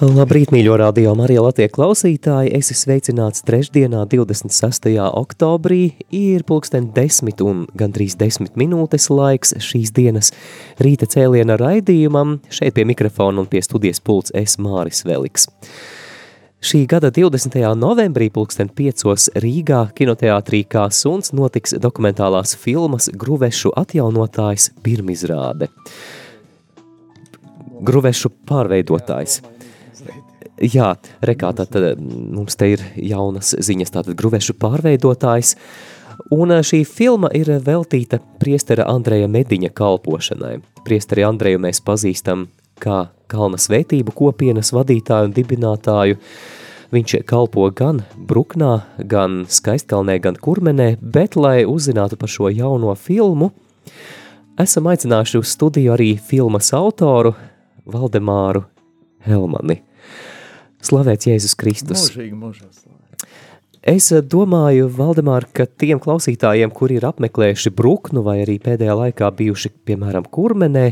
Labrīt, mīļo radio Marija Latvijas klausītāji! Es esmu sveicināts trešdienā, 26. oktobrī. Ir pulksten 10 un gandrīz 10 minūtes laiks šīs dienas rīta cēliena raidījumam. Šeit pie mikrofona un pie studijas pults es Māris Veliks. Šī gada 20. novembrī pulksten 5. Rīgā kinoteātrī kā suns notiks dokumentālās filmas Gruvešu atjaunotājs pirmizrāde. Gruvešu pārveidotājs. Jā, rekā, tad mums te ir jaunas ziņas, tātad gruvešu pārveidotājs, un šī filma ir veltīta priestera Andreja Mediņa kalpošanai. Priesteri Andreju mēs pazīstam kā kalna svētību kopienas vadītāju un dibinātāju. Viņš kalpo gan Bruknā, gan Skaistkalnē, gan Kurmenē, bet, lai uzzinātu par šo jauno filmu, esam aicinājuši uz studiju arī filmas autoru Valdemāru Helmani. Slavēts Jēzus Kristus. Mūžīgi, mūžās. Es domāju, Valdemār, ka tiem klausītājiem, kuri ir apmeklējuši Bruknu vai arī pēdējā laikā bijuši, piemēram, Kurmenē,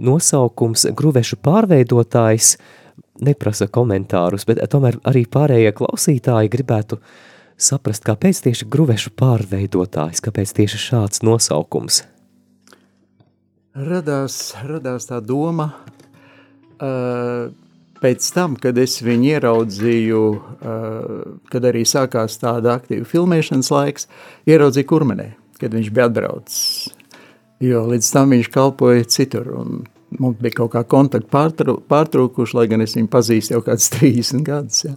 nosaukums Gruvešu pārveidotājs neprasa komentārus, bet tomēr arī pārējie klausītāji gribētu saprast, kāpēc tieši Gruvešu pārveidotājs, kāpēc tieši šāds nosaukums? Radās, radās tā doma, uh, pēc tam, kad es viņu ieraudzīju, uh, kad arī sākās tāda aktīva filmēšanas laiks, ieraudzīju kurmenē, kad viņš bija atbraucis. Jo līdz tam viņš kalpoja citur, mums bija kaut kā kontakti pārtrū, pārtrūkuši, lai gan es viņu pazīstu jau kāds 30 gadus. Ja.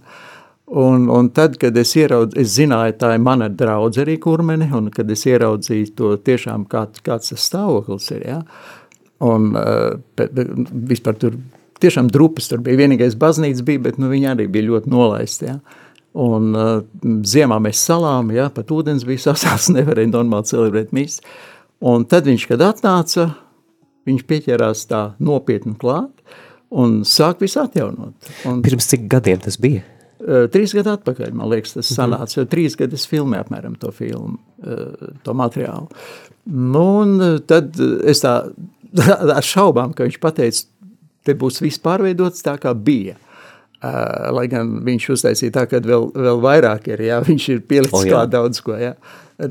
Un, un tad, kad es ieraudzīju, es zināju, tā ir mana draudze arī kurmene, un kad es ieraudzīju to tiešām, kā, kāds tas stāvoklis ir, ja, un uh, vispār tur tiešām drupas, tur bija vienīgais baznīca bija, bet nu, viņi arī bija ļoti nolaisti, ja. Un uh, ziemā mēs salām, ja, pat ūdens bija sasās, nevarēja normāli celebrēt mīs. Un tad viņš, kad atnāca, viņš pieķērās tā nopietni klāt un sāk visu atjaunot. Un, Pirms cik gadiem tas bija? Uh, trīs gadu atpakaļ, man liekas, tas sanāca, jo trīs gadu es filmēju apmēram to filmu, uh, to materiālu. Nu, un tad es tā ar šaubām, ka viņš pateica, te būs viss pārveidots tā, kā bija. Uh, lai gan viņš uztaisīja tā, ka vēl, vēl vairāk ir, jā, viņš ir pielicis oh, klāt daudz ko, jā,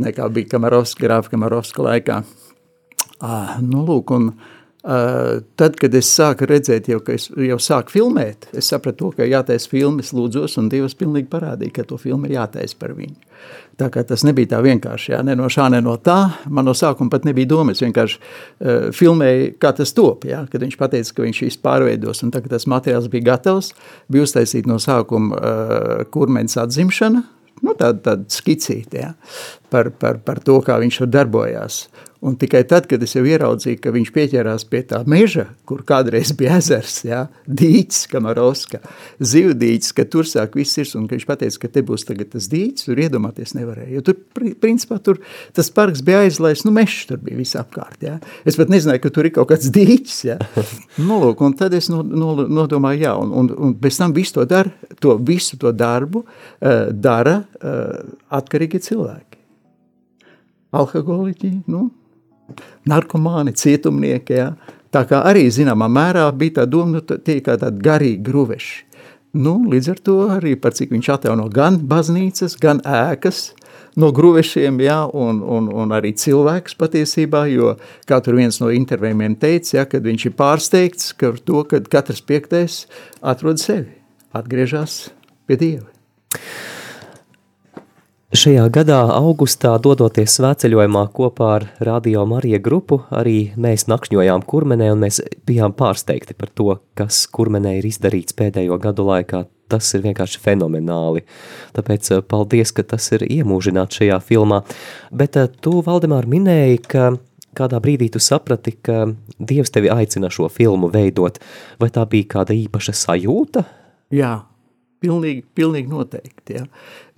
nekā bija Kamarovska, grāfa Kamarovska laikā. Uh, nu, lūk, un uh, tad, kad es sāku redzēt, jau, ka es jau sāku filmēt, es sapratu to, ka jātais filmas lūdzos, un Dievs pilnīgi parādīja, ka to filmu ir jātais par viņu. Tā kā tas nebija tā vienkārši, jā, ne no šā, ne no tā. Man no sākuma pat nebija domas, vienkārši uh, filmēju, kā tas top, jā, kad viņš pateica, ka viņš šīs pārveidos, un tā, kad tas materiāls bija gatavs, bija uztaisīt no sākuma uh, kurmeņas atzimšana, nu tāda, tāda skicīte, jā, par, par, par to, kā viņš tur darbojās. Un tikai tad, kad es jau ieraudzīju, ka viņš pieķērās pie tā meža, kur kādreiz bija ezers, ja, dīķis, Kamarovska, zivdīķis, ka tur sāk viss ir, un ka viņš pateica, ka te būs tagad tas dīķis, tur iedomāties nevarēja. Jo tur, principā, tur tas parks bija aizlaists, nu mešs tur bija visapkārt, ja. Es pat nezināju, ka tur ir kaut kāds dīķis, ja. Nu, lūk, un tad es no, no, nodomāju, jā, un, un, un bez tam visu to dara, to visu to darbu uh, dara uh, atkarīgi cilvēki. Alkoholiķi, nu, narkomāni, cietumnieki. Ja? Tā kā arī zināmā mērā bija tā doma, nu, tie kā tādi garīgi gruveši. Nu, līdz ar to arī par cik viņš atjauno gan baznīcas, gan ēkas no gruvešiem, jā, un, un, un arī cilvēks patiesībā, jo kā tur viens no intervējumiem teica, ja, kad viņš ir pārsteigts par to, ka katrs piektais atrod sevi, atgriežas pie Dieva. Šajā gadā, augustā, dodoties svētceļojumā kopā ar Radio Marija grupu, arī mēs nakšņojām kurmenē un mēs bijām pārsteigti par to, kas kurmenē ir izdarīts pēdējo gadu laikā. Tas ir vienkārši fenomenāli. Tāpēc eh, paldies, ka tas ir iemūžināts šajā filmā. Bet eh, tu, Valdemār, minēji, ka kādā brīdī tu saprati, ka Dievs tevi aicina šo filmu veidot. Vai tā bija kāda īpaša sajūta? Jā, pilnīgi, pilnīgi noteikti. Ja.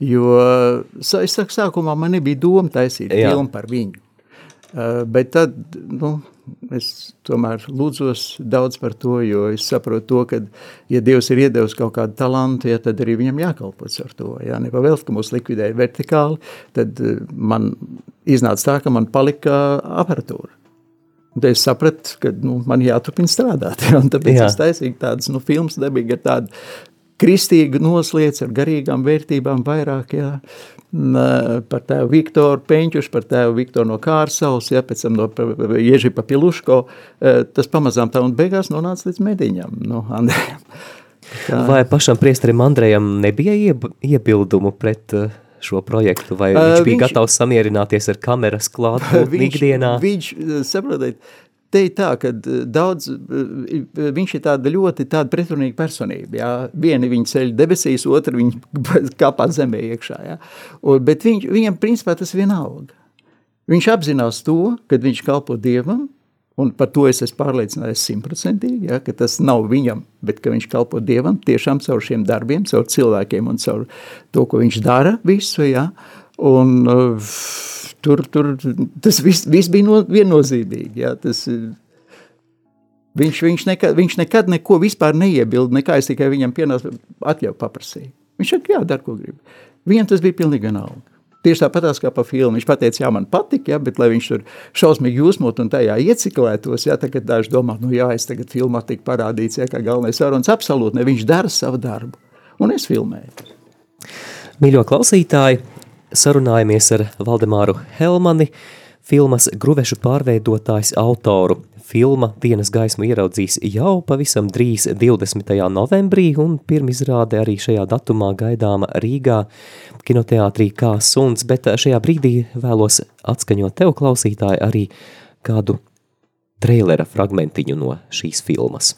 Jo es saku, sākumā man nebija doma taisīt Jā. filmu par viņu. Uh, bet tad nu, es tomēr lūdzos daudz par to, jo es saprotu to, ka, ja Dievs ir iedevis kaut kādu talantu, ja, tad arī viņam jākalpots ar to. Ja, Nepavēlt, ka mūs likvidēja vertikāli, tad man iznāca tā, ka man palika aparatūra. Tad es sapratu, ka nu, man jāturpina strādāt. Ja, tāpēc Jā. es taisīju tādas nu, filmas dabīgi ar tādu kristīgu noslēdz ar garīgām vērtībām vairāk, jā, par tēvu Viktoru Peņķušu, par tēvu Viktoru no Kārsavas, jā, pēc tam no Ježipa Piluško, tas pamazām tā un beigās nonāca līdz mediņam, no Andrejam. Tā. Vai pašam priesterim Andrejam nebija iebildumu pret šo projektu, vai viņš bija viņš, gatavs samierināties ar kameras klātbūtni ikdienā? Viņš, saprotiet, Te ir tā, ka eh, daudz, eh, viņš ir tāda ļoti tāda pretrunīga personība, jā. Vieni viņa ceļ debesīs, otru viņa kāpā zemē iekšā, jā. Un, bet viņš, viņam principā tas vienalga. Viņš apzinās to, kad viņš kalpo Dievam, un par to es esmu pārliecinājies simtprocentīgi, ja, ka tas nav viņam, bet ka viņš kalpo Dievam tiešām caur šiem darbiem, caur cilvēkiem un caur to, ko viņš dara visu, ja. Un uh, tur, tur tas viss, viss bija no, viennozīmīgi. Jā, tas, viņš, viņš, nekad, viņš nekad neko vispār neiebilda, nekā es tikai viņam pienācu atļauju paprasīju. Viņš saka, jā, dar, ko grib. Viņam tas bija pilnīgi vienalga. Tieši tāpatās kā pa filmu. Viņš pateica, jā, man patīk, jā, bet lai viņš tur šausmīgi jūsmot un tajā ieciklētos, jā, tagad daži domā, nu jā, es tagad filmā tik parādīts, jā, kā galvenais varonis, absolūti ne, viņš dara savu darbu. Un es filmēju. Mīļo klausītāji, sarunājamies ar Valdemāru Helmani, filmas Gruvešu pārveidotājs autoru. Filma Dienas gaismu ieraudzīs jau pavisam drīz 20. novembrī, un pirmizrāde arī šajā datumā gaidāma Rīgā kinoteātrī kā suns, bet šajā brīdī vēlos atskaņot tev klausītāji arī kādu treilera fragmentiņu no šīs filmas.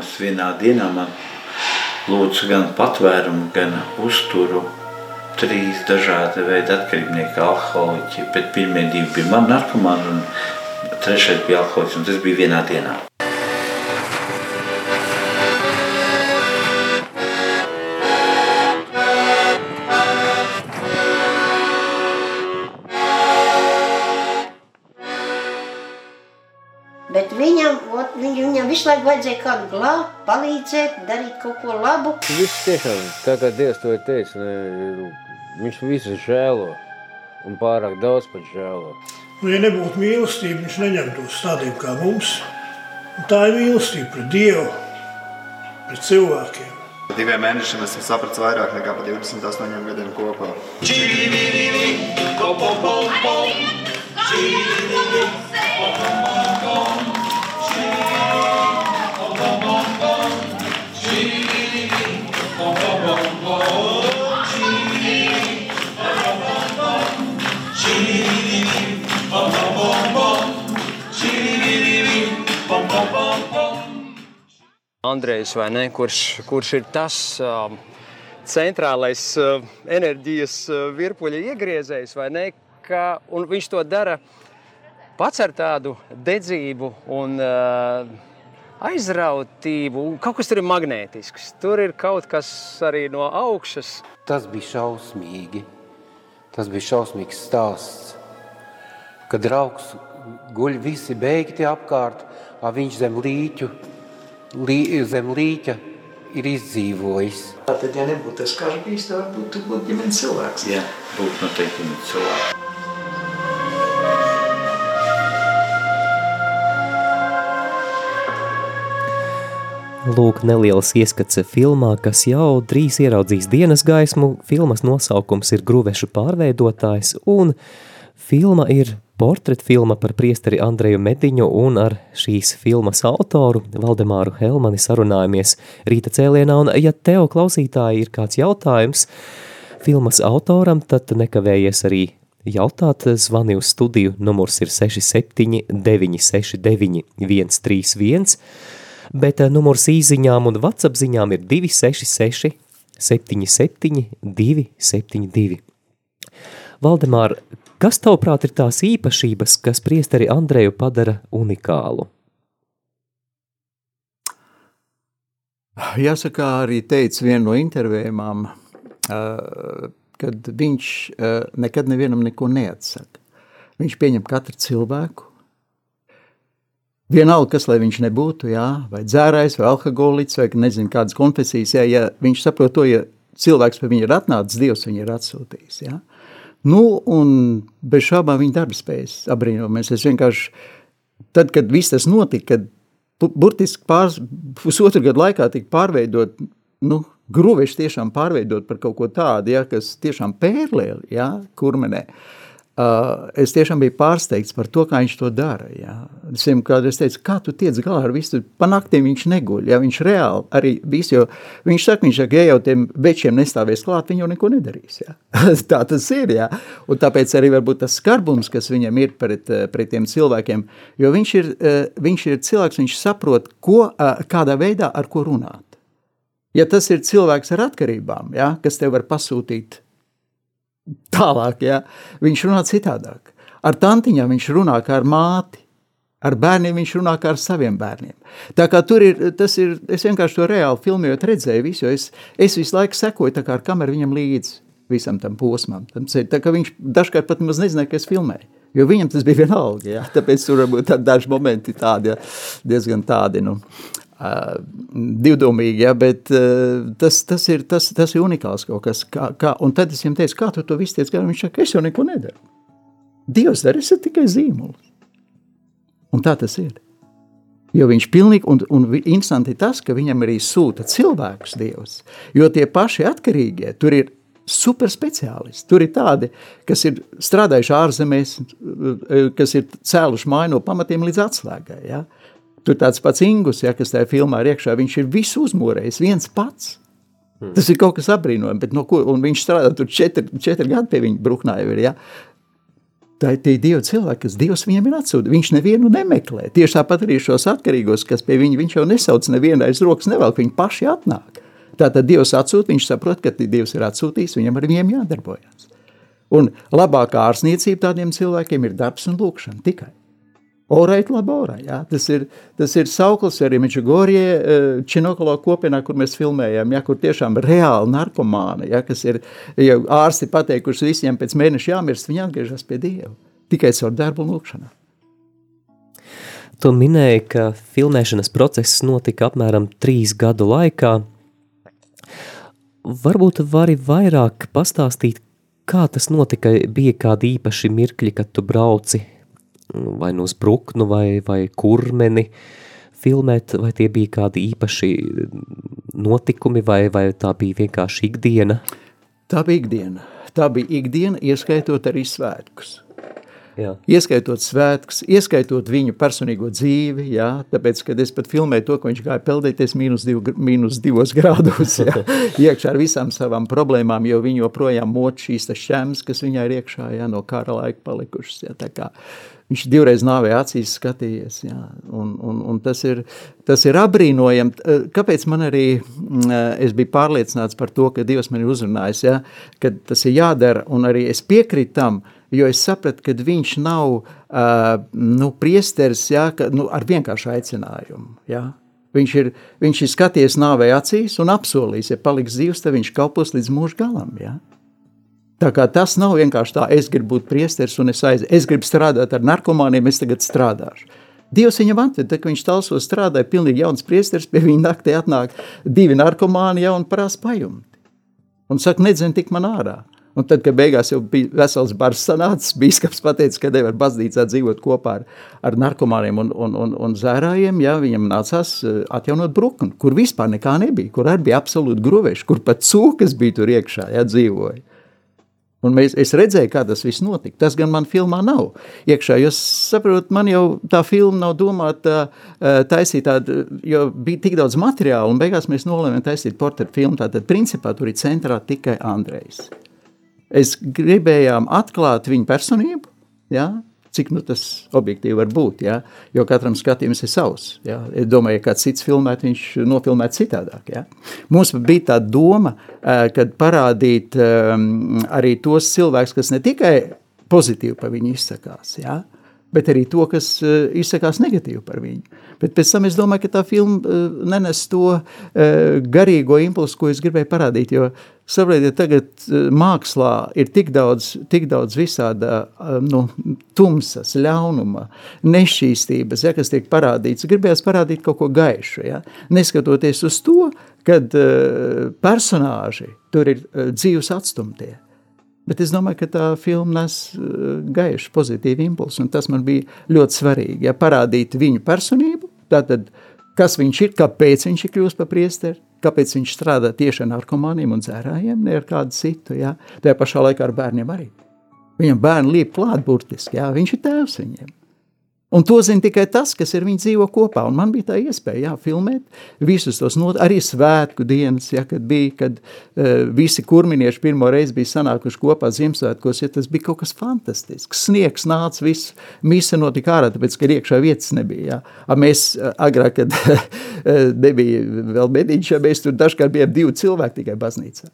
Ciemos vienā dienā man lūdzu gan patvērumu, gan uzturu trīs dažādi veidi atkarībnieki, alkoholiķi, bet pirmie divi bija man narkomāni un trešais bija alkoholiķis, un tas bija vienā dienā. Laiku vajadzēja kādu glābt, palīdzēt, darīt kaut ko labu. Viss tiešām, tā kā Dievs to ir teicis, ne, viņš visu žēlo un pārāk daudz pat žēlo. Nu, ja nebūtu mīlestība, viņš neņemtos tādiem kā mums. Un tā ir mīlestība pret Dievu, pret cilvēkiem. Diviem mēnešiem esmu sapratis vairāk nekā pa 28 gadiem kopā. Andrejs, ne, kurš, kurš ir tas uh, centrālais uh, enerģijas uh, virpuļa iegriezējs, ne? Ka, viņš to dara pats ar tādu dedzību un uh, aizrautību. Kaut kas tur ir magnētisks. Tur ir kaut kas arī no augšas. Tas bija šausmīgi. Tas bija šausmīgs stāsts. Kad draugs guļ visi beigti apkārt, viņš zem līķu lī, zem līķa ir izdzīvojis. Tad, ja nebūtu tas karš bijis, tad varbūt tu būtu ģimenes cilvēks. Jā, būtu noteikti ģimenes cilvēks. Lūk, neliels ieskats filmā, kas jau drīz ieraudzīs dienas gaismu. Filmas nosaukums ir Gruvešu pārveidotājs, un filma ir portretfilma par priesteri Andreju Mediņu, un ar šīs filmas autoru Valdemāru Helmani sarunājamies rīta cēlienā, un ja tev klausītāji ir kāds jautājums filmas autoram, tad nekavējies arī jautāt, zvani uz studiju, numurs ir 67 969 131, bet numurs īziņām un WhatsApp ziņām ir 266 77 272. Valdemār, kas tavuprāt ir tās īpašības, kas priesteri Andreju padara unikālu? Jāsaka, arī teica viena no intervējumām, kad viņš nekad nevienam neko neatsaka. Viņš pieņem katru cilvēku, Vienalga, kas viņš nebūtu, jā, vai dzērājs, vai alkoholiķis, vai nezinu, kādas konfesijas, jā, ja viņš saprot to, ja cilvēks pie viņa ir atnācis, Dievs viņu ir atsūtījis. Jā. Nu, un bez šābām viņa darba spējas apbrīnojamies. Es vienkārši, tad, kad viss tas notika, kad burtiski pāris, pusotru gadu laikā tika pārveidot, nu, gruveši tiešām pārveidot par kaut ko tādu, ja, kas tiešām pērlēli, ja, kurmenē. Uh, es tiešām biju pārsteigts par to, kā viņš to dara. Ja. Es viņam kādreiz teicu, kā tu tiec galā ar visu, pa naktīm viņš neguļ, ja viņš reāli arī visu, jo viņš saka, viņš saka, ja jau tiem večiem nestāvēs klāt, viņi jau neko nedarīs. Ja. Tā tas ir, ja. Un tāpēc arī varbūt tas skarbums, kas viņam ir pret, pret tiem cilvēkiem, jo viņš ir, viņš ir cilvēks, viņš saprot, ko, kādā veidā ar ko runāt. Ja tas ir cilvēks ar atkarībām, ja, kas tev var pasūtīt tālāk, ja, viņš runā citādāk. Ar tantiņām viņš runā kā ar māti, ar bērniem viņš runā kā ar saviem bērniem. Tā kā tur ir, tas ir, es vienkārši to reāli filmējot redzēju visu, jo es, es visu laiku sekoju tā kā ar kameru viņam līdzi visam tam posmam. Tā kā viņš dažkārt pat maz nezināja, ka es filmēju. Jo viņam tas bija vienalga, ja? tāpēc tur varbūt daži momenti tādi, ja, diezgan tādi, nu, divdomīgi, ja, bet tas, tas, ir, tas, tas ir unikāls kaut kas. Kā, kā, un tad es viņam teicu, kā tu to visu tiec garām? Viņš saka, es jau neko nedaru. Dievs dara, es tikai zīmols. Un tā tas ir. Jo viņš pilnīgi, un, un interesanti tas, ka viņam arī sūta cilvēkus Dievs, jo tie paši atkarīgie, tur ir super speciālisti. Tur ir tādi, kas ir strādājuši ārzemēs, kas ir cēluši māju no pamatiem līdz atslēgai, ja. Uh, Tur tāds pats Ingus, ja, kas tajā filmā ir iekšā, viņš ir visu uzmūrējis, viens pats. Hmm. Tas ir kaut kas apbrīnojams, bet no ko, un viņš strādā tur četri, četri gadi pie viņa bruknāja ir, ja. Tā ir tie divi cilvēki, kas Dievs viņam ir atsūtījis. Viņš nevienu nemeklē. Tieši tāpat arī šos atkarīgos, kas pie viņa, viņš jau nesauc nevienu aiz rokas nevelk, viņi paši atnāk. Tātad Dievs atsūta, viņš saprot, ka Dievs ir atsūtījis, viņam ar viņiem jādarbojas. Un labākā ārsniecība tādiem cilvēkiem ir darbs un lūkšana tikai. Orēt labora, jā. Tas ir, tas ir sauklis arī Međugorje, eh, Činokolo kopienā, kur mēs filmējam, jā, kur tiešām reāli narkomāni, jā, kas ir, ja ārsti pateikuši visiem pēc mēneša jāmirst, viņi atgriežas pie Dieva. Tikai caur darbu un lūkšanā. Tu minēji, ka filmēšanas process notika apmēram trīs gadu laikā. Varbūt vari vairāk pastāstīt, kā tas notika, bija kādi īpaši mirkļi, kad tu brauci vai nu uz bruknu vai, vai kurmeni filmēt, vai tie bija kādi īpaši notikumi, vai, vai tā bija vienkārši ikdiena? Tā bija ikdiena. Tā bija ikdiena, ieskaitot arī svētkus. Jā. Ieskaitot svētkus, ieskaitot viņu personīgo dzīvi, jā, tāpēc, kad es pat filmēju to, ka viņš gāja peldēties mīnus, div, mīnus divos grādos, jā, iekšā ar visām savām problēmām, jo viņi joprojām mot šīs šķems, kas viņai ir iekšā, jā, no kara laika palikušas, jā, tā kā Viņš divreiz nāvē acīs skatījies. Jā, un, un, un tas ir, tas ir apbrīnojami. Eh, kāpēc man arī mm, eh, es biju pārliecināts par to, ka Dievs man ir uzrunājis, ja, ka tas ir jādara, un arī es piekrītu tam, jo es sapratu, ka viņš nav uh, nu, priesteris ja, ka, nu, ar vienkāršu aicinājumu. Ja. Viņš ir, viņš ir skaties nāvē acīs un apsolījis, ja paliks dzīvs, tad viņš kalpos līdz mūža galam. Ja. Tā kā tas nav vienkārši tā, es gribu būt priesteris un es aiz, es gribu strādāt ar narkomāniem, es tagad strādāšu. Dievs viņam atved, tad, kad viņš talsos strādāja, pilnīgi jauns priesteris, pie viņa naktī atnāk divi narkomāni jau un prasa pajumti. Un saka, nedzin tik man ārā. Un tad, kad beigās jau bija vesels bars sanācis, bīskaps pateica, ka nevar baznīcā dzīvot kopā ar, ar narkomāniem un, un, un, un zērājiem, jā, viņam nācās eh, atjaunot brukni, kur vispār nekā nebija, kur arī bija absolūti gruveši, kur pat cūkas bija tur iekšā, jā, dzīvoja. Un mēs, es redzēju, kā tas viss notika. Tas gan man filmā nav iekšā, jo saprot, man jau tā filma nav domāta uh, taisīt tādu, jo bija tik daudz materiāla, un beigās mēs nolēmām taisīt portretu filmu, tātad principā tur ir centrā tikai Andrejs. Es gribējām atklāt viņa personību, ja, cik nu, tas objektīvi var būt. Ja? Jo katram skatījums ir savs. Ja? Es domāju, ka kāds cits filmēt, viņš nofilmēt citādāk. Ja? Mums bija tā doma, kad parādīt arī tos cilvēkus, kas ne tikai pozitīvi par viņu izsakās, ja? Bet arī to, kas uh, izsakās negatīvi par viņu. Bet pēc tam es domāju, ka tā filma uh, nenes to uh, garīgo impulsu, ko es gribēju parādīt, jo Saprotiet, tagad eh, mākslā ir tik daudz, tik daudz visāda eh, nu, tumsas, ļaunuma, nešķīstības, ja, kas tiek parādīts. Gribējās parādīt kaut ko gaišu, ja, neskatoties uz to, kad personāži tur ir dzīves atstumtie. Bet es domāju, ka tā filma nes uh, gaišu, pozitīvu impulsu, tas man bija ļoti svarīgi. Ja, parādīt viņu personību, tātad, kas viņš ir, kāpēc viņš ir kļūst par priesteri, kāpēc viņš strādā tieši ar narkomāniem un dzērājiem, ne ar kādu citu. Ja? Tajā pašā laikā ar bērniem arī. Viņam bērni liep klāt burtiski, ja? viņš ir tēvs viņiem. Un to zina tikai tas, kas ar viņu dzīvo kopā. Un man bija tā iespēja jā, filmēt visus tos not, arī svētku dienas, ja, kad bija, kad uh, visi kurminieši pirmo reizi bija sanākuši kopā Ziemassvētkos, ja tas bija kaut kas fantastisks. Sniegs nāca, viss mise notika ārā, tāpēc, ka iekšā vietas nebija. Ja. A mēs agrāk, kad nebija vēl mediņš, ja mēs tur dažkārt bijām divi cilvēki tikai baznīcā.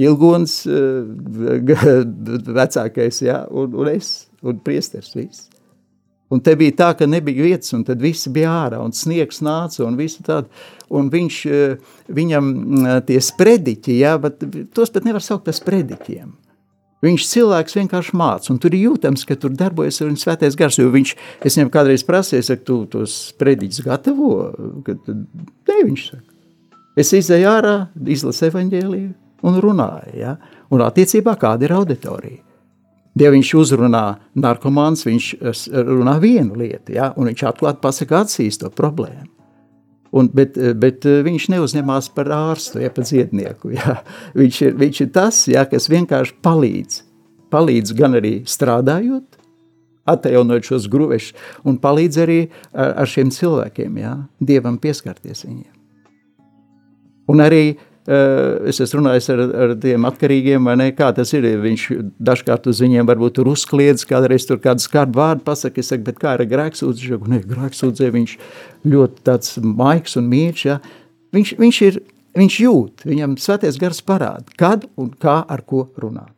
Ilgons, uh, vecākais, ja, un, un es, un priesters, viss. Un te bija tā, ka nebija vietas, un tad visi bija ārā, un sniegs nāca, un visu tādu. Un viņš, eh, viņam eh, tie sprediķi, jā, bet tos pat nevar saukt par sprediķiem. Viņš cilvēks vienkārši māca, un tur ir jūtams, ka tur darbojas arī svētais gars, jo viņš, es viņam kādreiz prasīju, saka, tu tos sprediķus gatavo? Kad, ne, viņš saka. Es izēju ārā, izlasu evaņģēliju un runāju, ja? un attiecībā kāda ir auditorija. Ja viņš uzrunā narkomāns, viņš runā vienu lietu, ja, un viņš atklāti pasaka atsīs to problēmu. Un, bet, bet viņš neuzņemās par ārstu, ja par dziednieku. Ja. Viņš, ir, viņš ir tas, ja, kas vienkārši palīdz. Palīdz gan arī strādājot, atjaunot šos gruvešus, un palīdz arī ar, ar šiem cilvēkiem, ja, Dievam pieskarties viņiem. Un arī uh, Eh, es esmu runājis ar, ar tiem atkarīgiem, vai ne, kā tas ir. Viņš dažkārt uz viņiem varbūt tur uzkliedz, kādreiz tur kādu skarbu vārdu pasaka, es saku, bet kā ar grēksūdzi? Ne, grēksūdzē viņš ļoti tāds maiks un mīļš, ja. Viņš, viņš ir, viņš jūt, viņam svētais gars parāda, kad un kā ar ko runāt.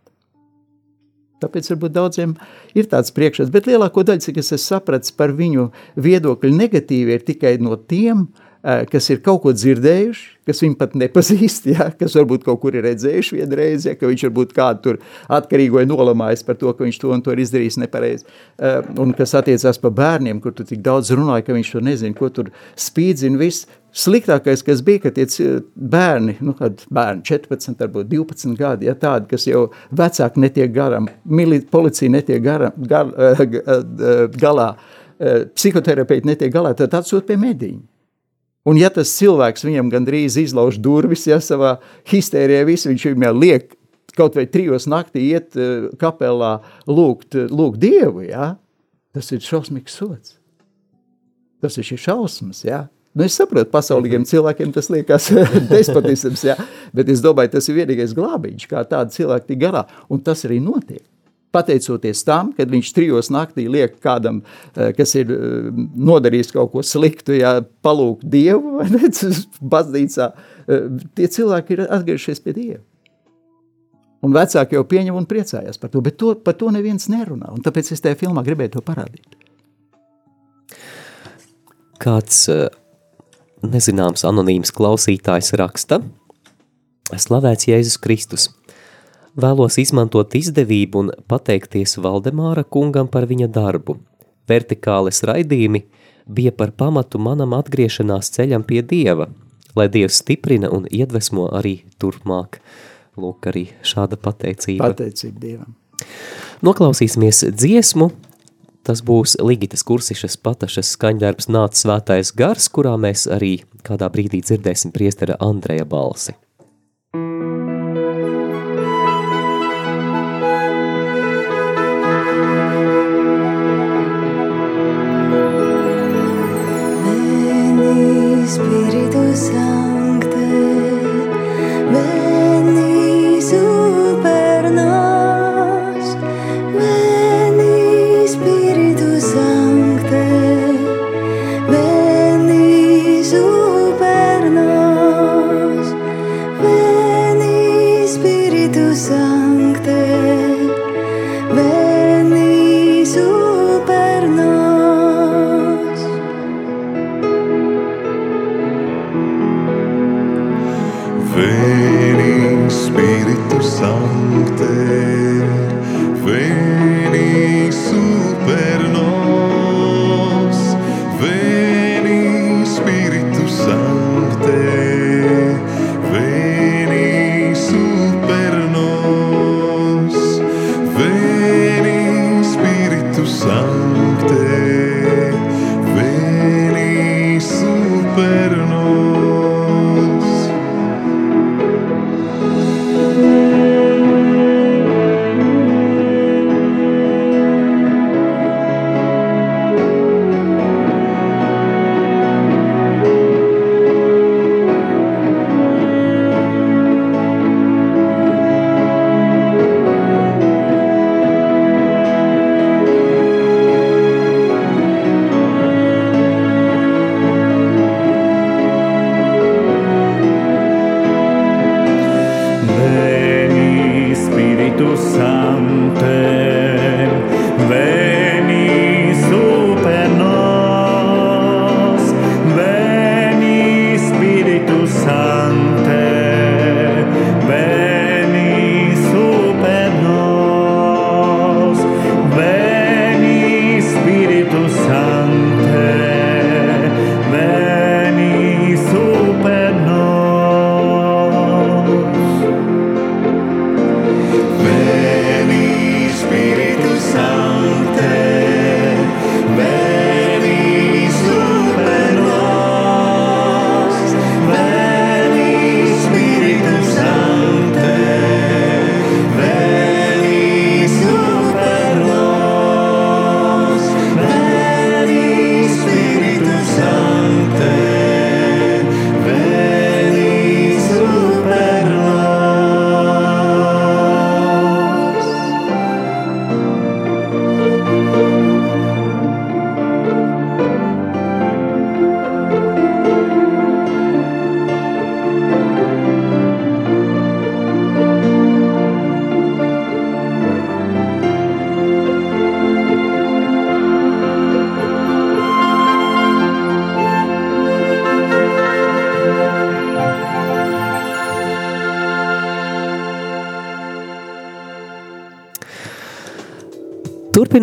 Tāpēc varbūt daudziem ir tāds priekšstats, bet lielāko daļu, cik es esmu sapratis par viņu viedokļu negatīvi, ir tikai no tiem, uh, Eh, kas ir kaut ko dzirdējuši, kas viņu pat nepazīst, ja, kas varbūt kaut kur ir redzējuši vienreiz, ja, ka viņš varbūt kādu tur atkarīgo ir nolamājis par to, ka viņš to un to ir izdarījis nepareizi. Eh, un kas attiecās par bērniem, kur tu tik daudz runāji, ka viņš to nezina, ko tur spīdzina viss. Sliktākais, kas bija, ka tie bērni, nu, kad bērni 14, varbūt 12 gadi, ja tādi, kas jau vecāki netiek garam, mili, policija netiek garam, gar, eh, galā, psihoterapeiti netiek galā, tad atsūt pie mediņa. Un ja tas cilvēks viņam gandrīz izlauž durvis, ja savā histērijā visu viņš viņam liek kaut vai trijos naktī iet uh, kapelā lūgt, uh, lūgt Dievu, ja? tas ir šausmīgs sots. Tas ir šausmas, ja? Nu, es saprotu, pasaulīgiem cilvēkiem tas liekas despotisms, ja? bet es domāju, tas ir vienīgais glābiņš, kā tādi cilvēki tik galā, un tas arī notiek pateicoties tam, kad viņš trijos naktī liek kādam, eh, kas ir eh, nodarījis kaut ko sliktu, ja palūk Dievu, baznīcā, eh, tie cilvēki ir atgriežies pie Dieva. Un vecāki jau pieņem un priecājās par to, bet to, par to neviens nerunā, un tāpēc es tajā filmā gribēju to parādīt. Kāds nezināms anonīms klausītājs raksta, slavēts Jēzus Kristus – Vēlos izmantot izdevību un pateikties Valdemāra kungam par viņa darbu. vertikāles raidījumi bija par pamatu manam atgriešanās ceļam pie Dieva, lai Dievs stiprina un iedvesmo arī turpmāk. Lūk, arī šāda pateicība. Pateicība Dievam. Noklausīsimies dziesmu, tas būs Ligitas Kursišas patašas skaņdarbs Nāc svētais gars, kurā mēs arī kādā brīdī dzirdēsim priestera Andreja balsi. Espíritu Santo, ven y supernos,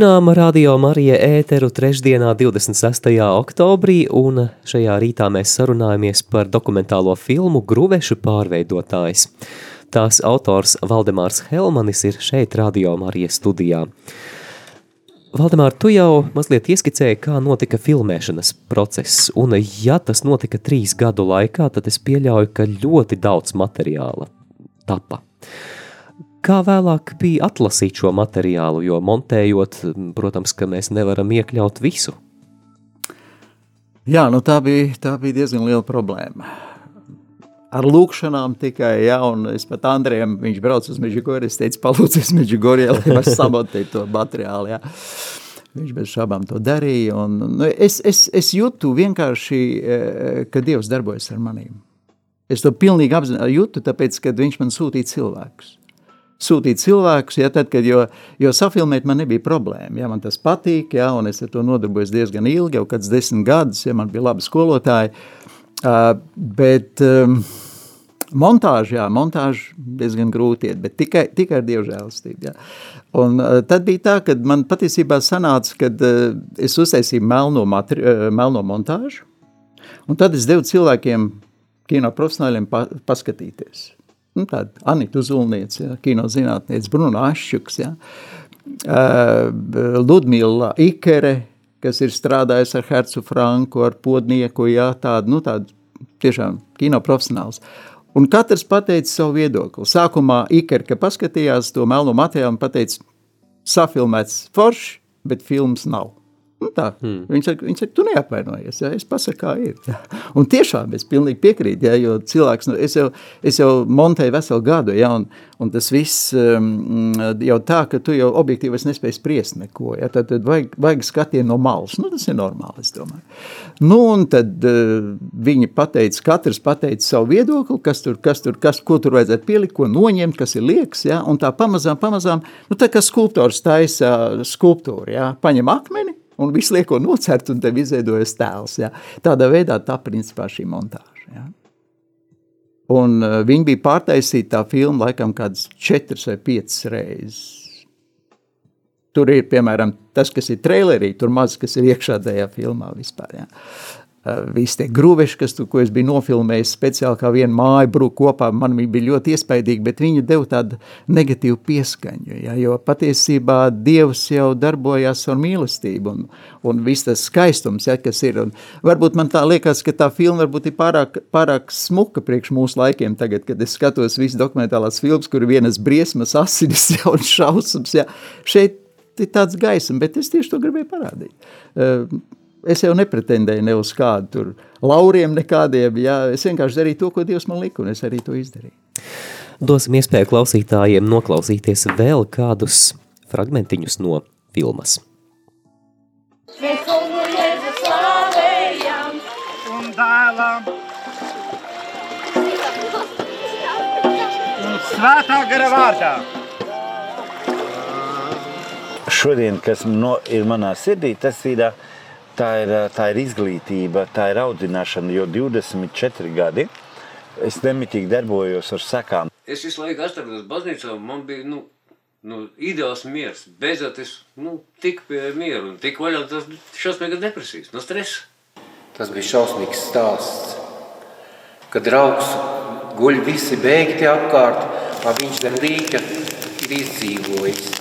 Turpinām Radio Marija ēteru trešdienā 26. oktobrī, un šajā rītā mēs sarunājamies par dokumentālo filmu Gruvešu pārveidotājs. Tās autors Valdemārs Helmanis ir šeit Radio Marija studijā. Valdemār, tu jau mazliet ieskicēji, kā notika filmēšanas process, un ja tas notika trīs gadu laikā, tad es pieļauju, ka ļoti daudz materiāla tapa. Kā vēlāk bija atlasīt šo materiālu, jo montējot, protams, ka mēs nevaram iekļaut visu. Jā, nu tā bija, tā bija diezgan liela problēma. Ar lūkšanām tikai, jā, un es pat Andrejam, viņš brauc uz Meģigori, es teicu, palūdzies Meģigori, lai var samontēt to materiālu, jā. Viņš bez šābām to darīja, un nu, es, es, es jūtu vienkārši, eh, ka Dievs darbojas ar manīm. Es to pilnīgi apzināju, jūtu, tāpēc, kad viņš man sūtīja cilvēkus sūtīt cilvēkus, ja, tad, kad, jo, jo safilmēt man nebija problēma, ja, man tas patīk, ja, un es ar to nodarbojos diezgan ilgi, jau kāds desmit gadus, ja man bija labi skolotāji, uh, bet um, Montāža, jā, montāža diezgan grūti iet, bet tikai, tikai ar dievžēlistību, jā. Un uh, tad bija tā, ka man patiesībā sanāca, kad uh, es uztaisīju melno, matri, uh, melno montāžu, un tad es devu cilvēkiem, kino profesionāļiem pa, paskatīties. Nu, tāda Anita Uzulniece, jā, kino zinātniece, Bruno Ašķuks. Uh, Ludmila Ikere, kas ir strādājis ar Hercu Franku, ar Podnieku, jā, tādu, nu, tādu tiešām kino profesionāls. Un katrs pateica savu viedokli. Sākumā Ikerka paskatījās to melno materiālu un pateica, safilmēts forši, bet filmas nav. Nu tā, hmm. Viņš saka, viņš saka, tu neapvainojies, ja? es pasaku, kā ir. Ja? Un tiešām es pilnīgi piekrītu, ja? jo cilvēks, nu, es, jau, es jau montēju veselu gadu, ja? un, un tas viss um, jau tā, ka tu jau objektīvi es nespēju spriest neko, ja? tad, tad vajag, vajag skatienu no malas, nu tas ir normāli, es domāju. Nu un tad uh, viņi pateica, katrs pateica savu viedokli, kas tur, kas tur, kas, ko tur vajadzētu pielikt, ko noņemt, kas ir liekas, ja? un tā pamazām, pamazām, nu tā kā skulptors taisa skulptūru, ja? paņem akmeni, un visu lieko nocert, un tev izveidojas tēls. Ja. Tādā veidā tā principā šī montāža. Ja. Un uh, viņi bija pārtaisīti tā filma laikam kādas četras vai piecas reizes. Tur ir, piemēram, tas, kas ir trailerī, tur maz, kas ir iekšā tajā filmā vispār. Ja. Uh, visi tie grūveši, kas tu, ko es biju nofilmējis speciāli kā vienu māju brūk kopā, man bija ļoti iespaidīgi, bet viņi deva tādu negatīvu pieskaņu, ja, jo patiesībā Dievs jau darbojās ar mīlestību un, un viss tas skaistums, ja, kas ir. Un varbūt man tā liekas, ka tā filma varbūt ir pārāk, pārāk smuka priekš mūsu laikiem tagad, kad es skatos visu dokumentālās filmas, kur vienas briesmas, asinis ja, un šausums. Ja. Šeit ir tāds gaisam, bet es tieši to gribēju parādīt. Uh, es jau nepretendēju ne uz kādu tur lauriem nekādiem, jā, es vienkārši darīju to, ko Dievs man lika, un es arī to izdarīju. Dosim iespēju klausītājiem noklausīties vēl kādus fragmentiņus no filmas. Mēs kungu Jēzu slavējam un dēlam un svētā gara vārdā. Šodien, kas no, ir manā sirdī, tas ir uh, tā ir, tā ir izglītība, tā ir audzināšana, jo 24 gadi es nemitīgi darbojos ar sekām. Es visu laiku atrados baznīcā, un man bija nu, nu, ideāls miers. Beidzot, es nu, tiku pie miera un tiku vaļā tas šausmīgas depresijas, no stresa. Tas bija šausmīgs stāsts, kad draugs guļ visi beigti apkārt, a viņš zem līka ir izdzīvojis.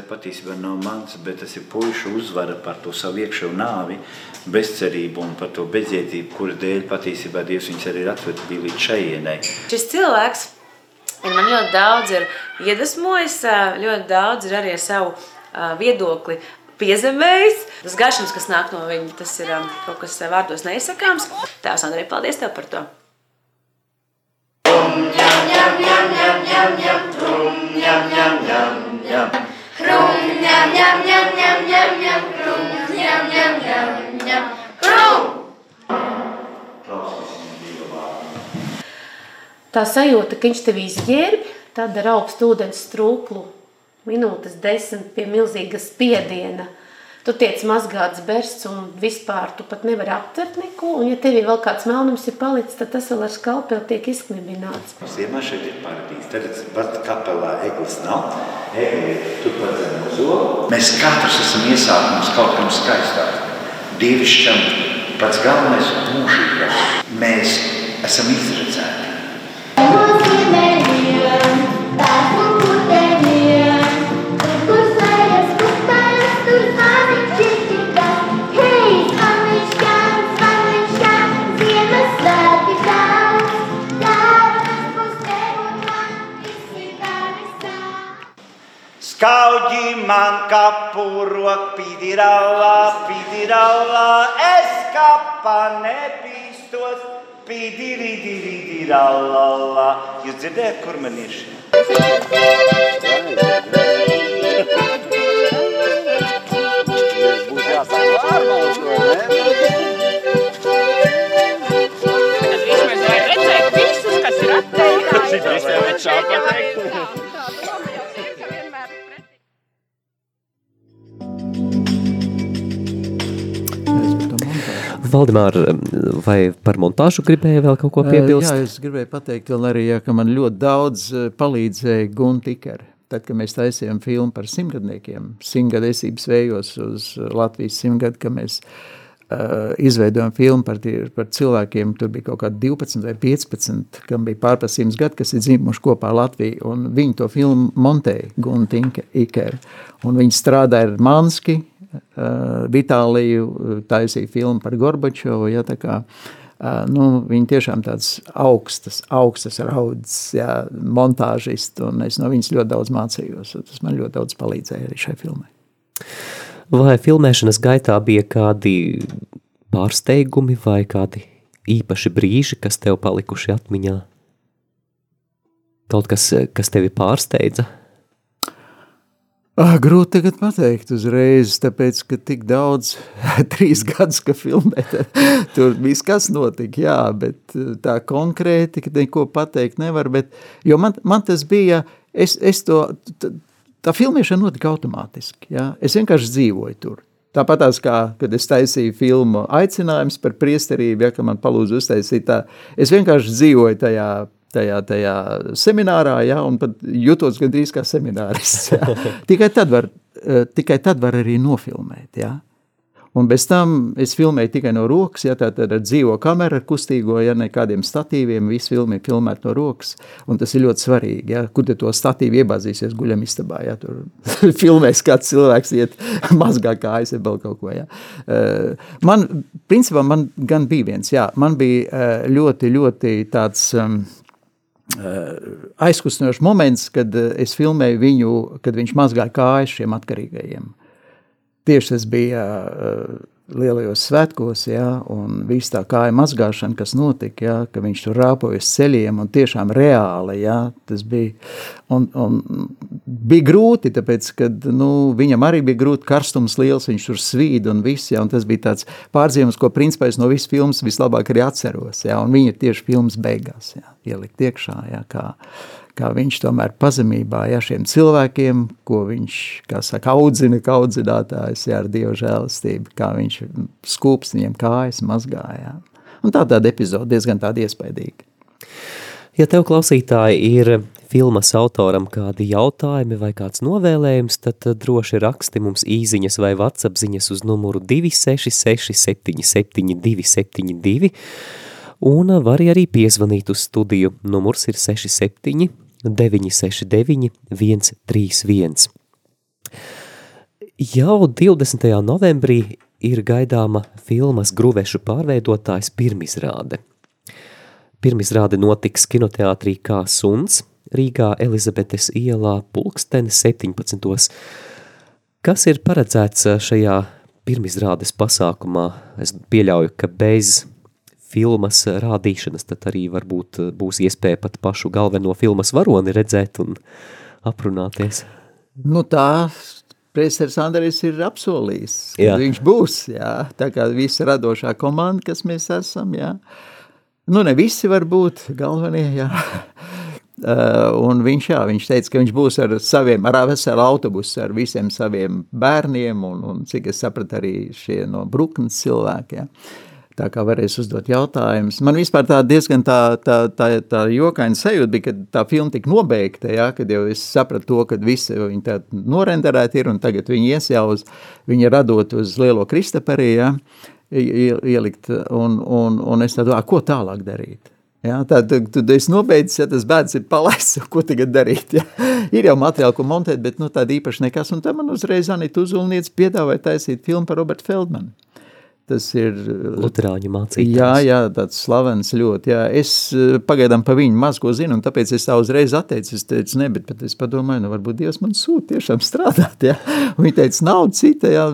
Jau patiesībā nav mans, bet tas ir puišu uzvara par to savu iekšējo nāvi, bezcerību un par to bezjēdzību, kuras dēļ patiesībā Dievs viņus arī ir atvedis līdz šajienai. Šis cilvēks ir man ļoti daudz ir iedvesmojis, ļoti daudz ir arī ar savu viedokli piezemējis. Tas gaišums, kas nāk no viņa, tas ir kaut kas vārdos neizsakāms. Tēvs Andrei, paldies tev par to! Tā sajūta, ka viņš tev izģērbi, tad ar augstu ūdens strūklu minūtes desmit pie milzīga spiediena. Tu tiec mazgāts bersts un vispār tu pat nevari aptvert neko, un ja tev vēl kāds melnums ir palicis, tad tas vēl ar skalpeli tiek izknibināts. Ziemā šeit ir paradīze. Tagad pat kapelā eglis nav. Egli ir turpat zem uz olu. Mēs katrs esam iesākums kaut kam skaistāk. Dievišķam pats galvenais mūžīgais. Mēs esam izredzēti. Skauģi man kapuro, pidirālā, pidirālā, es kapā nepīstos, pidirīdirīdirālā. Jūs dzirdējat, kur man ir šī? Būs jāsāk pārbaudot, ne? Tad vispār vajag redzēt visus, kas ir atteikti. Tas ir visiem vecāk pateikt. Valdemār, vai par montāžu gribēja vēl kaut ko piebilst? Jā, es gribēju pateikt vēl arī, jā, ka man ļoti daudz palīdzēja Guntikere. Tad, kad mēs taisījām filmu par simtgadniekiem, simtgadesības vējos uz Latvijas simtgadu, ka mēs uh, izveidojām filmu par, tie, par cilvēkiem, tur bija kaut kādi 12 vai 15, kam bija pārpas simts gadu, kas ir dzimuši kopā Latviju, un viņi to filmu montēja, Guntinka Iker, un viņi strādāja ar Manski, Vitāliju, taisīja filmu par Gorbačovu, ja, kā, uh, nu, viņi tiešām tāds augstas, augstas raudzes, ja, montāžisti, un es no viņas ļoti daudz mācījos, tas man ļoti daudz palīdzēja arī šai filmai. Vai filmēšanas gaitā bija kādi pārsteigumi vai kādi īpaši brīži, kas tev palikuši atmiņā? Kaut kas, kas tevi pārsteidza? Ah, grūti tagad pateikt uzreiz, tāpēc, ka tik daudz, trīs gadus, ka filmē, tur viss kas notika, jā, bet tā konkrēti, ka neko pateikt nevar, bet, jo man, man tas bija, es, es to, tā filmēšana notika automātiski, jā, es vienkārši dzīvoju tur. Tāpat tās kā, kad es taisīju filmu aicinājums par priesterību, ja, ka man palūdzu uztaisīt tā, es vienkārši dzīvoju tajā tajā, tajā seminārā, ja, un pat jutos gandrīz kā seminārists. Ja. tikai, tad var, tikai tad var arī nofilmēt. Ja. Un bez tam es filmēju tikai no rokas, ja tā tad ar dzīvo kameru, ar kustīgo, ja nekādiem statīviem, visu filmu ir filmēt no rokas, un tas ir ļoti svarīgi, ja, kur te to statīvu iebāzīsies guļam istabā, ja tur filmēs kāds cilvēks iet mazgā kājas, ja vēl kaut ko, ja. Man, principā, man gan bija viens, jā, man bija ļoti, ļoti tāds... Um, aizkustinošs moments, kad es filmēju viņu, kad viņš mazgāja kājas šiem atkarīgajiem. Tieši tas bija uh, lielajos svētkos, ja, un viss tā kāja mazgāšana, kas notika, ja, ka viņš tur rāpojas ceļiem, un tiešām reāli, ja, tas bija, un, un bija grūti, tāpēc, kad, nu, viņam arī bija grūti karstums liels, viņš tur svīd un viss, ja, un tas bija tāds pārdzīvums, ko principā es no visas filmas vislabāk arī atceros, ja, un viņa tieši filmas beigās, ja, ielikt iekšā, ja, kā, kā viņš tomēr pazemībā ja, šiem cilvēkiem, ko viņš, saka, audzina, kā audzinātājs, ja, ar Dievu žēlastību, kā viņš skūps viņiem kājas mazgājā. Un tā tāda epizode diezgan tāda iespaidīga. Ja tev klausītāji ir filmas autoram kādi jautājumi vai kāds novēlējums, tad droši raksti mums īziņas vai WhatsApp ziņas uz numuru 266 77 272 un var arī piezvanīt uz studiju. Numurs ir 67 969 131. Jau 20. novembrī ir gaidāma filmas Gruvešu pārveidotājs pirmizrāde. Pirmizrāde notiks kinoteātrī Kā suns, Rīgā Elizabetes ielā pulksteni 17. Kas ir paredzēts šajā pirmizrādes pasākumā? Es pieļauju, ka bez filmas rādīšanas, tad arī varbūt būs iespēja pat pašu galveno filmas varoni redzēt un aprunāties. Nu tā, Priesteris Andrejs ir apsolījis, ka jā. viņš būs, jā, tā kā visa radošā komanda, kas mēs esam, jā. Nu, ne visi var būt galvenie, jā. Uh, un viņš, jā, viņš teica, ka viņš būs ar saviem, ar veselu autobusu, ar visiem saviem bērniem, un, un cik es sapratu arī šie no Bruknes cilvēki, jā. Uh, tā kā varēs uzdot jautājumus. Man vispār tā diezgan tā, tā, tā, tā jokaina sajūta bija, kad tā filma tika nobeigta, ja, kad jau es sapratu to, ka visi viņi tā norenderēti ir, un tagad viņi ies jau uz, viņi radot uz lielo Kristaperī, ja, ielikt, un, un, un es tā domāju, ko tālāk darīt? Ja, tad, tad es nobeidzu, ja tas bērns ir palaists, ko tagad darīt. Ja. Ir jau materiāli, ko montēt, bet nu, tāda īpaši nekas. Un tad man uzreiz Anita Uzulniec piedāvāja taisīt filmu par Robertu Feldmanu. Tas ir Luterāņu mācītājs. Jā, jā, tāds slavens ļoti. Jā. Es eh, pagaidām pa viņu maz ko zinu, un tāpēc es tā uzreiz atteicu. Es teicu, ne, bet, bet es padomāju, nu varbūt Dievs man sūta tiešām strādāt. Jā. Un viņa teica, nav cita, jā,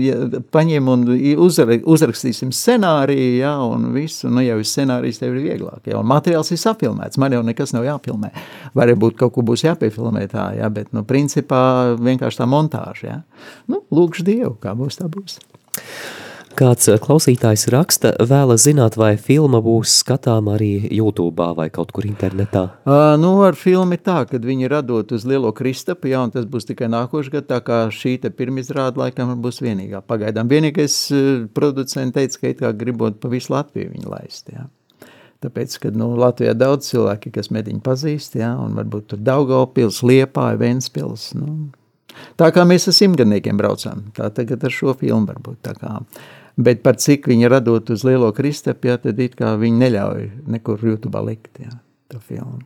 jā paņem un uzra, uzrakstīsim scenāriju, jā, un visu, nu jau scenārijs tev ir vieglāk, jā, un materiāls ir sapilnēts, man jau nekas nav jāpilmē. Varbūt kaut ko būs jāpiefilmē tā, jā, bet, nu, principā vienkārši tā montāža, jā. Nu, lūkšu Dievu, kā būs, tā būs. Kāds eh, klausītājs raksta, vēlas zināt, vai filma būs skatām arī YouTube vai kaut kur internetā. Uh, nu, ar filmu tā, kad viņi radot uz Lielo Kristapu, jā, un tas būs tikai nākošais gads, tā kā šī te pirmizrāda laikam būs vienīgā. Pagaidām vienīgais uh, producents teica, ka it kā gribot pa visu Latviju viņu laist, jā. Tāpēc, kad nu, Latvijā daudz cilvēki, kas mediņu pazīst, jā, un varbūt tur Daugavpils, Liepāja, Ventspils, nu, tā kā mēs ar simtgadniekiem braucām, tā tagad ar šo filmu varbūt tā kā. Bet par cik viņi radot uz lielo kristapu, jā, tad it kā viņi neļauj nekur YouTube likt, jā, to filmu.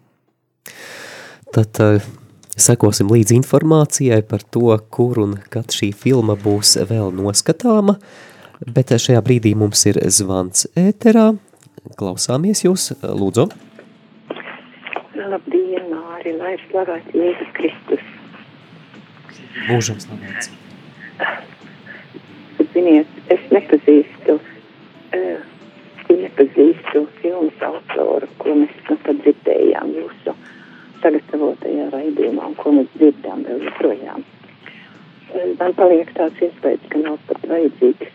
Tad uh, sekosim līdz informācijai par to, kur un kad šī filma būs vēl noskatāma, bet šajā brīdī mums ir zvans ēterā. Klausāmies jūs, lūdzu. Labdien, Māri, lai ir slavēts Jēzus Kristus. Mūžam slavēts. Ziniet, es nepazīstu, uh, nepazīstu filmas autoru, ko mēs nu pat dzirdējām jūsu sagatavotajā raidījumā, un ko mēs dzirdām vēl joprojām. Uh, man paliek tāds iespējas, ka nav pat vajadzīgs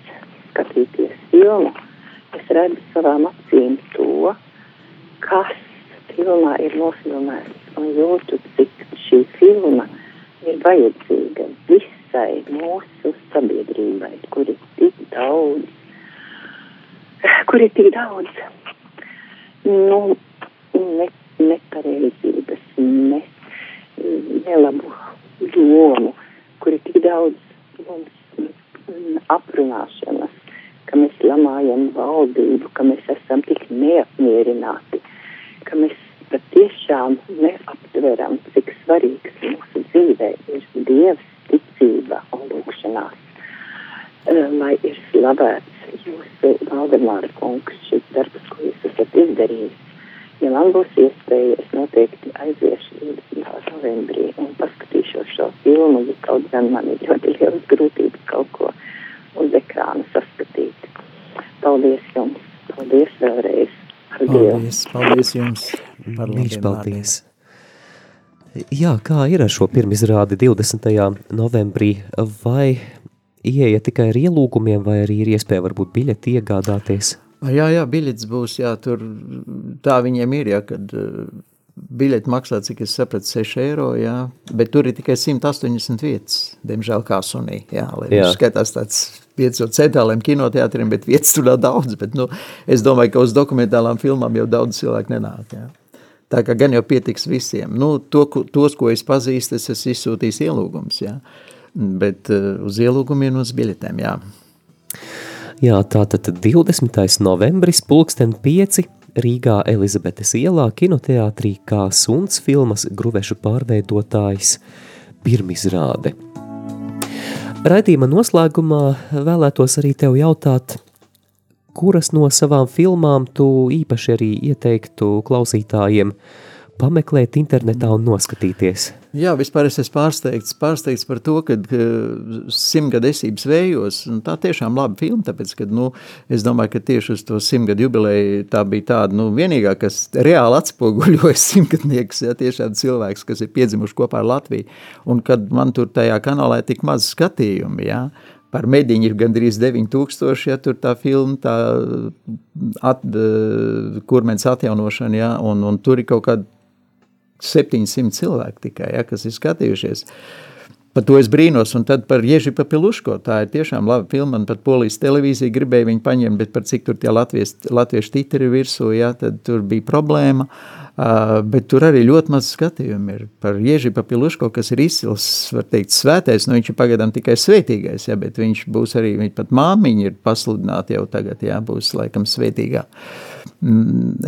skatīties filmu. Es redzu savām acīm to, kas filmā ir nofilmēts, un jūtu, cik šī filma ir vajadzīga visai mūsu sabiedrībai, kur ir tik daudz, kur ir tik daudz nu, ne, nepareizības, ne, nelabu domu, kur ir tik daudz mums aprunāšanas, ka mēs lamājam valdību, ka mēs esam tik neapmierināti, ka mēs patiešām neaptveram, cik svarīgs mūsu dzīvē ir Dievs, ticība un lūkšanās. Lai ir slavēts jūsu Valdemāra kungs šis darbs, ko jūs esat izdarījis. Ja man būs iespēja, es noteikti aiziešu 20. novembrī un paskatīšos šo filmu, ja kaut gan man ir ļoti liels grūtības kaut ko uz ekrāna saskatīt. Paldies jums! Paldies vēlreiz! Paldies, paldies jums! Viņš paldies! Jā, kā ir ar šo pirmizrādi 20. novembrī? Vai ieeja tikai ar ielūgumiem, vai arī ir iespēja varbūt biļeti iegādāties? Jā, jā, biļets būs, jā, tur tā viņiem ir, jā, kad biļeti maksā, cik es sapratu, 6 eiro, jā, bet tur ir tikai 180 vietas, diemžēl kā sunī, jā, lai jā. viņš skatās tāds pieci ar centrāliem kinoteātriem, bet vietas tur daudz, bet, nu, es domāju, ka uz dokumentālām filmām jau daudz cilvēku nenāk, jā. Tā kā gan jau pietiks visiem. Nu, to, tos, ko es pazīstu, es esmu izsūtījis ielūgums, jā. Bet uh, uz ielūgumiem un uz biļetēm, jā. Jā, tātad 20. novembris, pulksten 5, Rīgā Elizabetes ielā kinoteātrī kā suns filmas Gruvešu pārveidotājs pirmizrāde. Raidījuma noslēgumā vēlētos arī tev jautāt, kuras no savām filmām tu īpaši arī ieteiktu klausītājiem pameklēt internetā un noskatīties? Jā, vispār es esmu pārsteigts, pārsteigts par to, ka simtgadesības vējos, un tā tiešām laba filma, tāpēc, ka, nu, es domāju, ka tieši uz to simtgadu jubileju tā bija tāda, nu, vienīgā, kas reāli atspoguļoja simtgadnieks, jā, tiešām cilvēks, kas ir piedzimuši kopā ar Latviju, un kad man tur tajā kanālā ir tik maz skatījumi, jā, par mediņu ir gandrīz 9000, ja tur tā filma, tā at, kurmens atjaunošana, ja, un, un tur ir kaut kāda 700 cilvēki tikai, ja, kas ir skatījušies. Par to es brīnos, un tad par Ježipa Piluško, tā ir tiešām laba filma, un pat Polijas televīzija gribēja viņu paņemt, bet par cik tur tie latvies, latviešu titri virsū, ja, tad tur bija problēma, uh, bet tur arī ļoti maz skatījumi ir par Ježipa Piluško, kas ir izcils, var teikt, svētais, nu viņš ir pagaidām tikai svētīgais, ja, bet viņš būs arī, viņa pat māmiņa ir pasludināta jau tagad, ja, būs laikam svētīgā.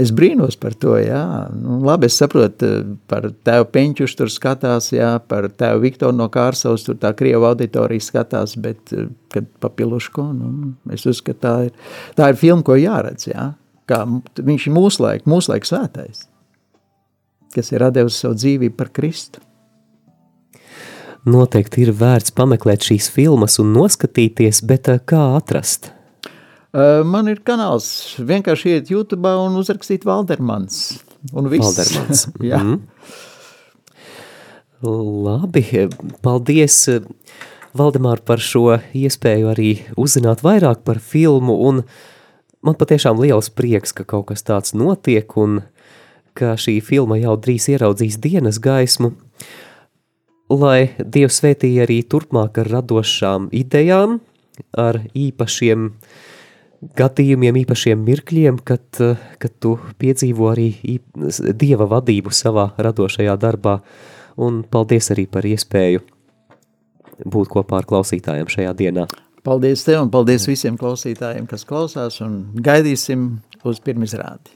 Es brīnos par to, jā. Nu, labi, es saprotu, par tevu Peņķušu tur skatās, jā, par tevu Viktoru no Kārsavas tur tā Krieva auditorija skatās, bet, kad papiluško, nu, es uzskatu, tā ir, tā ir filma, ko jāredz, jā. Kā viņš ir mūsu laika, mūsu laika svētais, kas ir atdevis savu dzīvību par Kristu. Noteikti ir vērts pameklēt šīs filmas un noskatīties, bet kā atrast? Uh, man ir kanāls, vienkārši iet YouTube un uzrakstīt Valdermans. Un viss. Valdermans. Jā. Mm. Labi, paldies. Valdemār, par šo iespēju arī uzzināt vairāk par filmu, un man patiešām liels prieks, ka kaut kas tāds notiek, un ka šī filma jau drīz ieraudzīs dienas gaismu, lai Dievs svētīja arī turpmāk ar radošām idejām, ar īpašiem gadījumiem, īpašiem mirkļiem, kad, kad tu piedzīvo arī Dieva vadību savā radošajā darbā, un paldies arī par iespēju būt kopā ar klausītājiem šajā dienā. Paldies tev un paldies visiem klausītājiem, kas klausās, un gaidīsim uz pirmizrādi.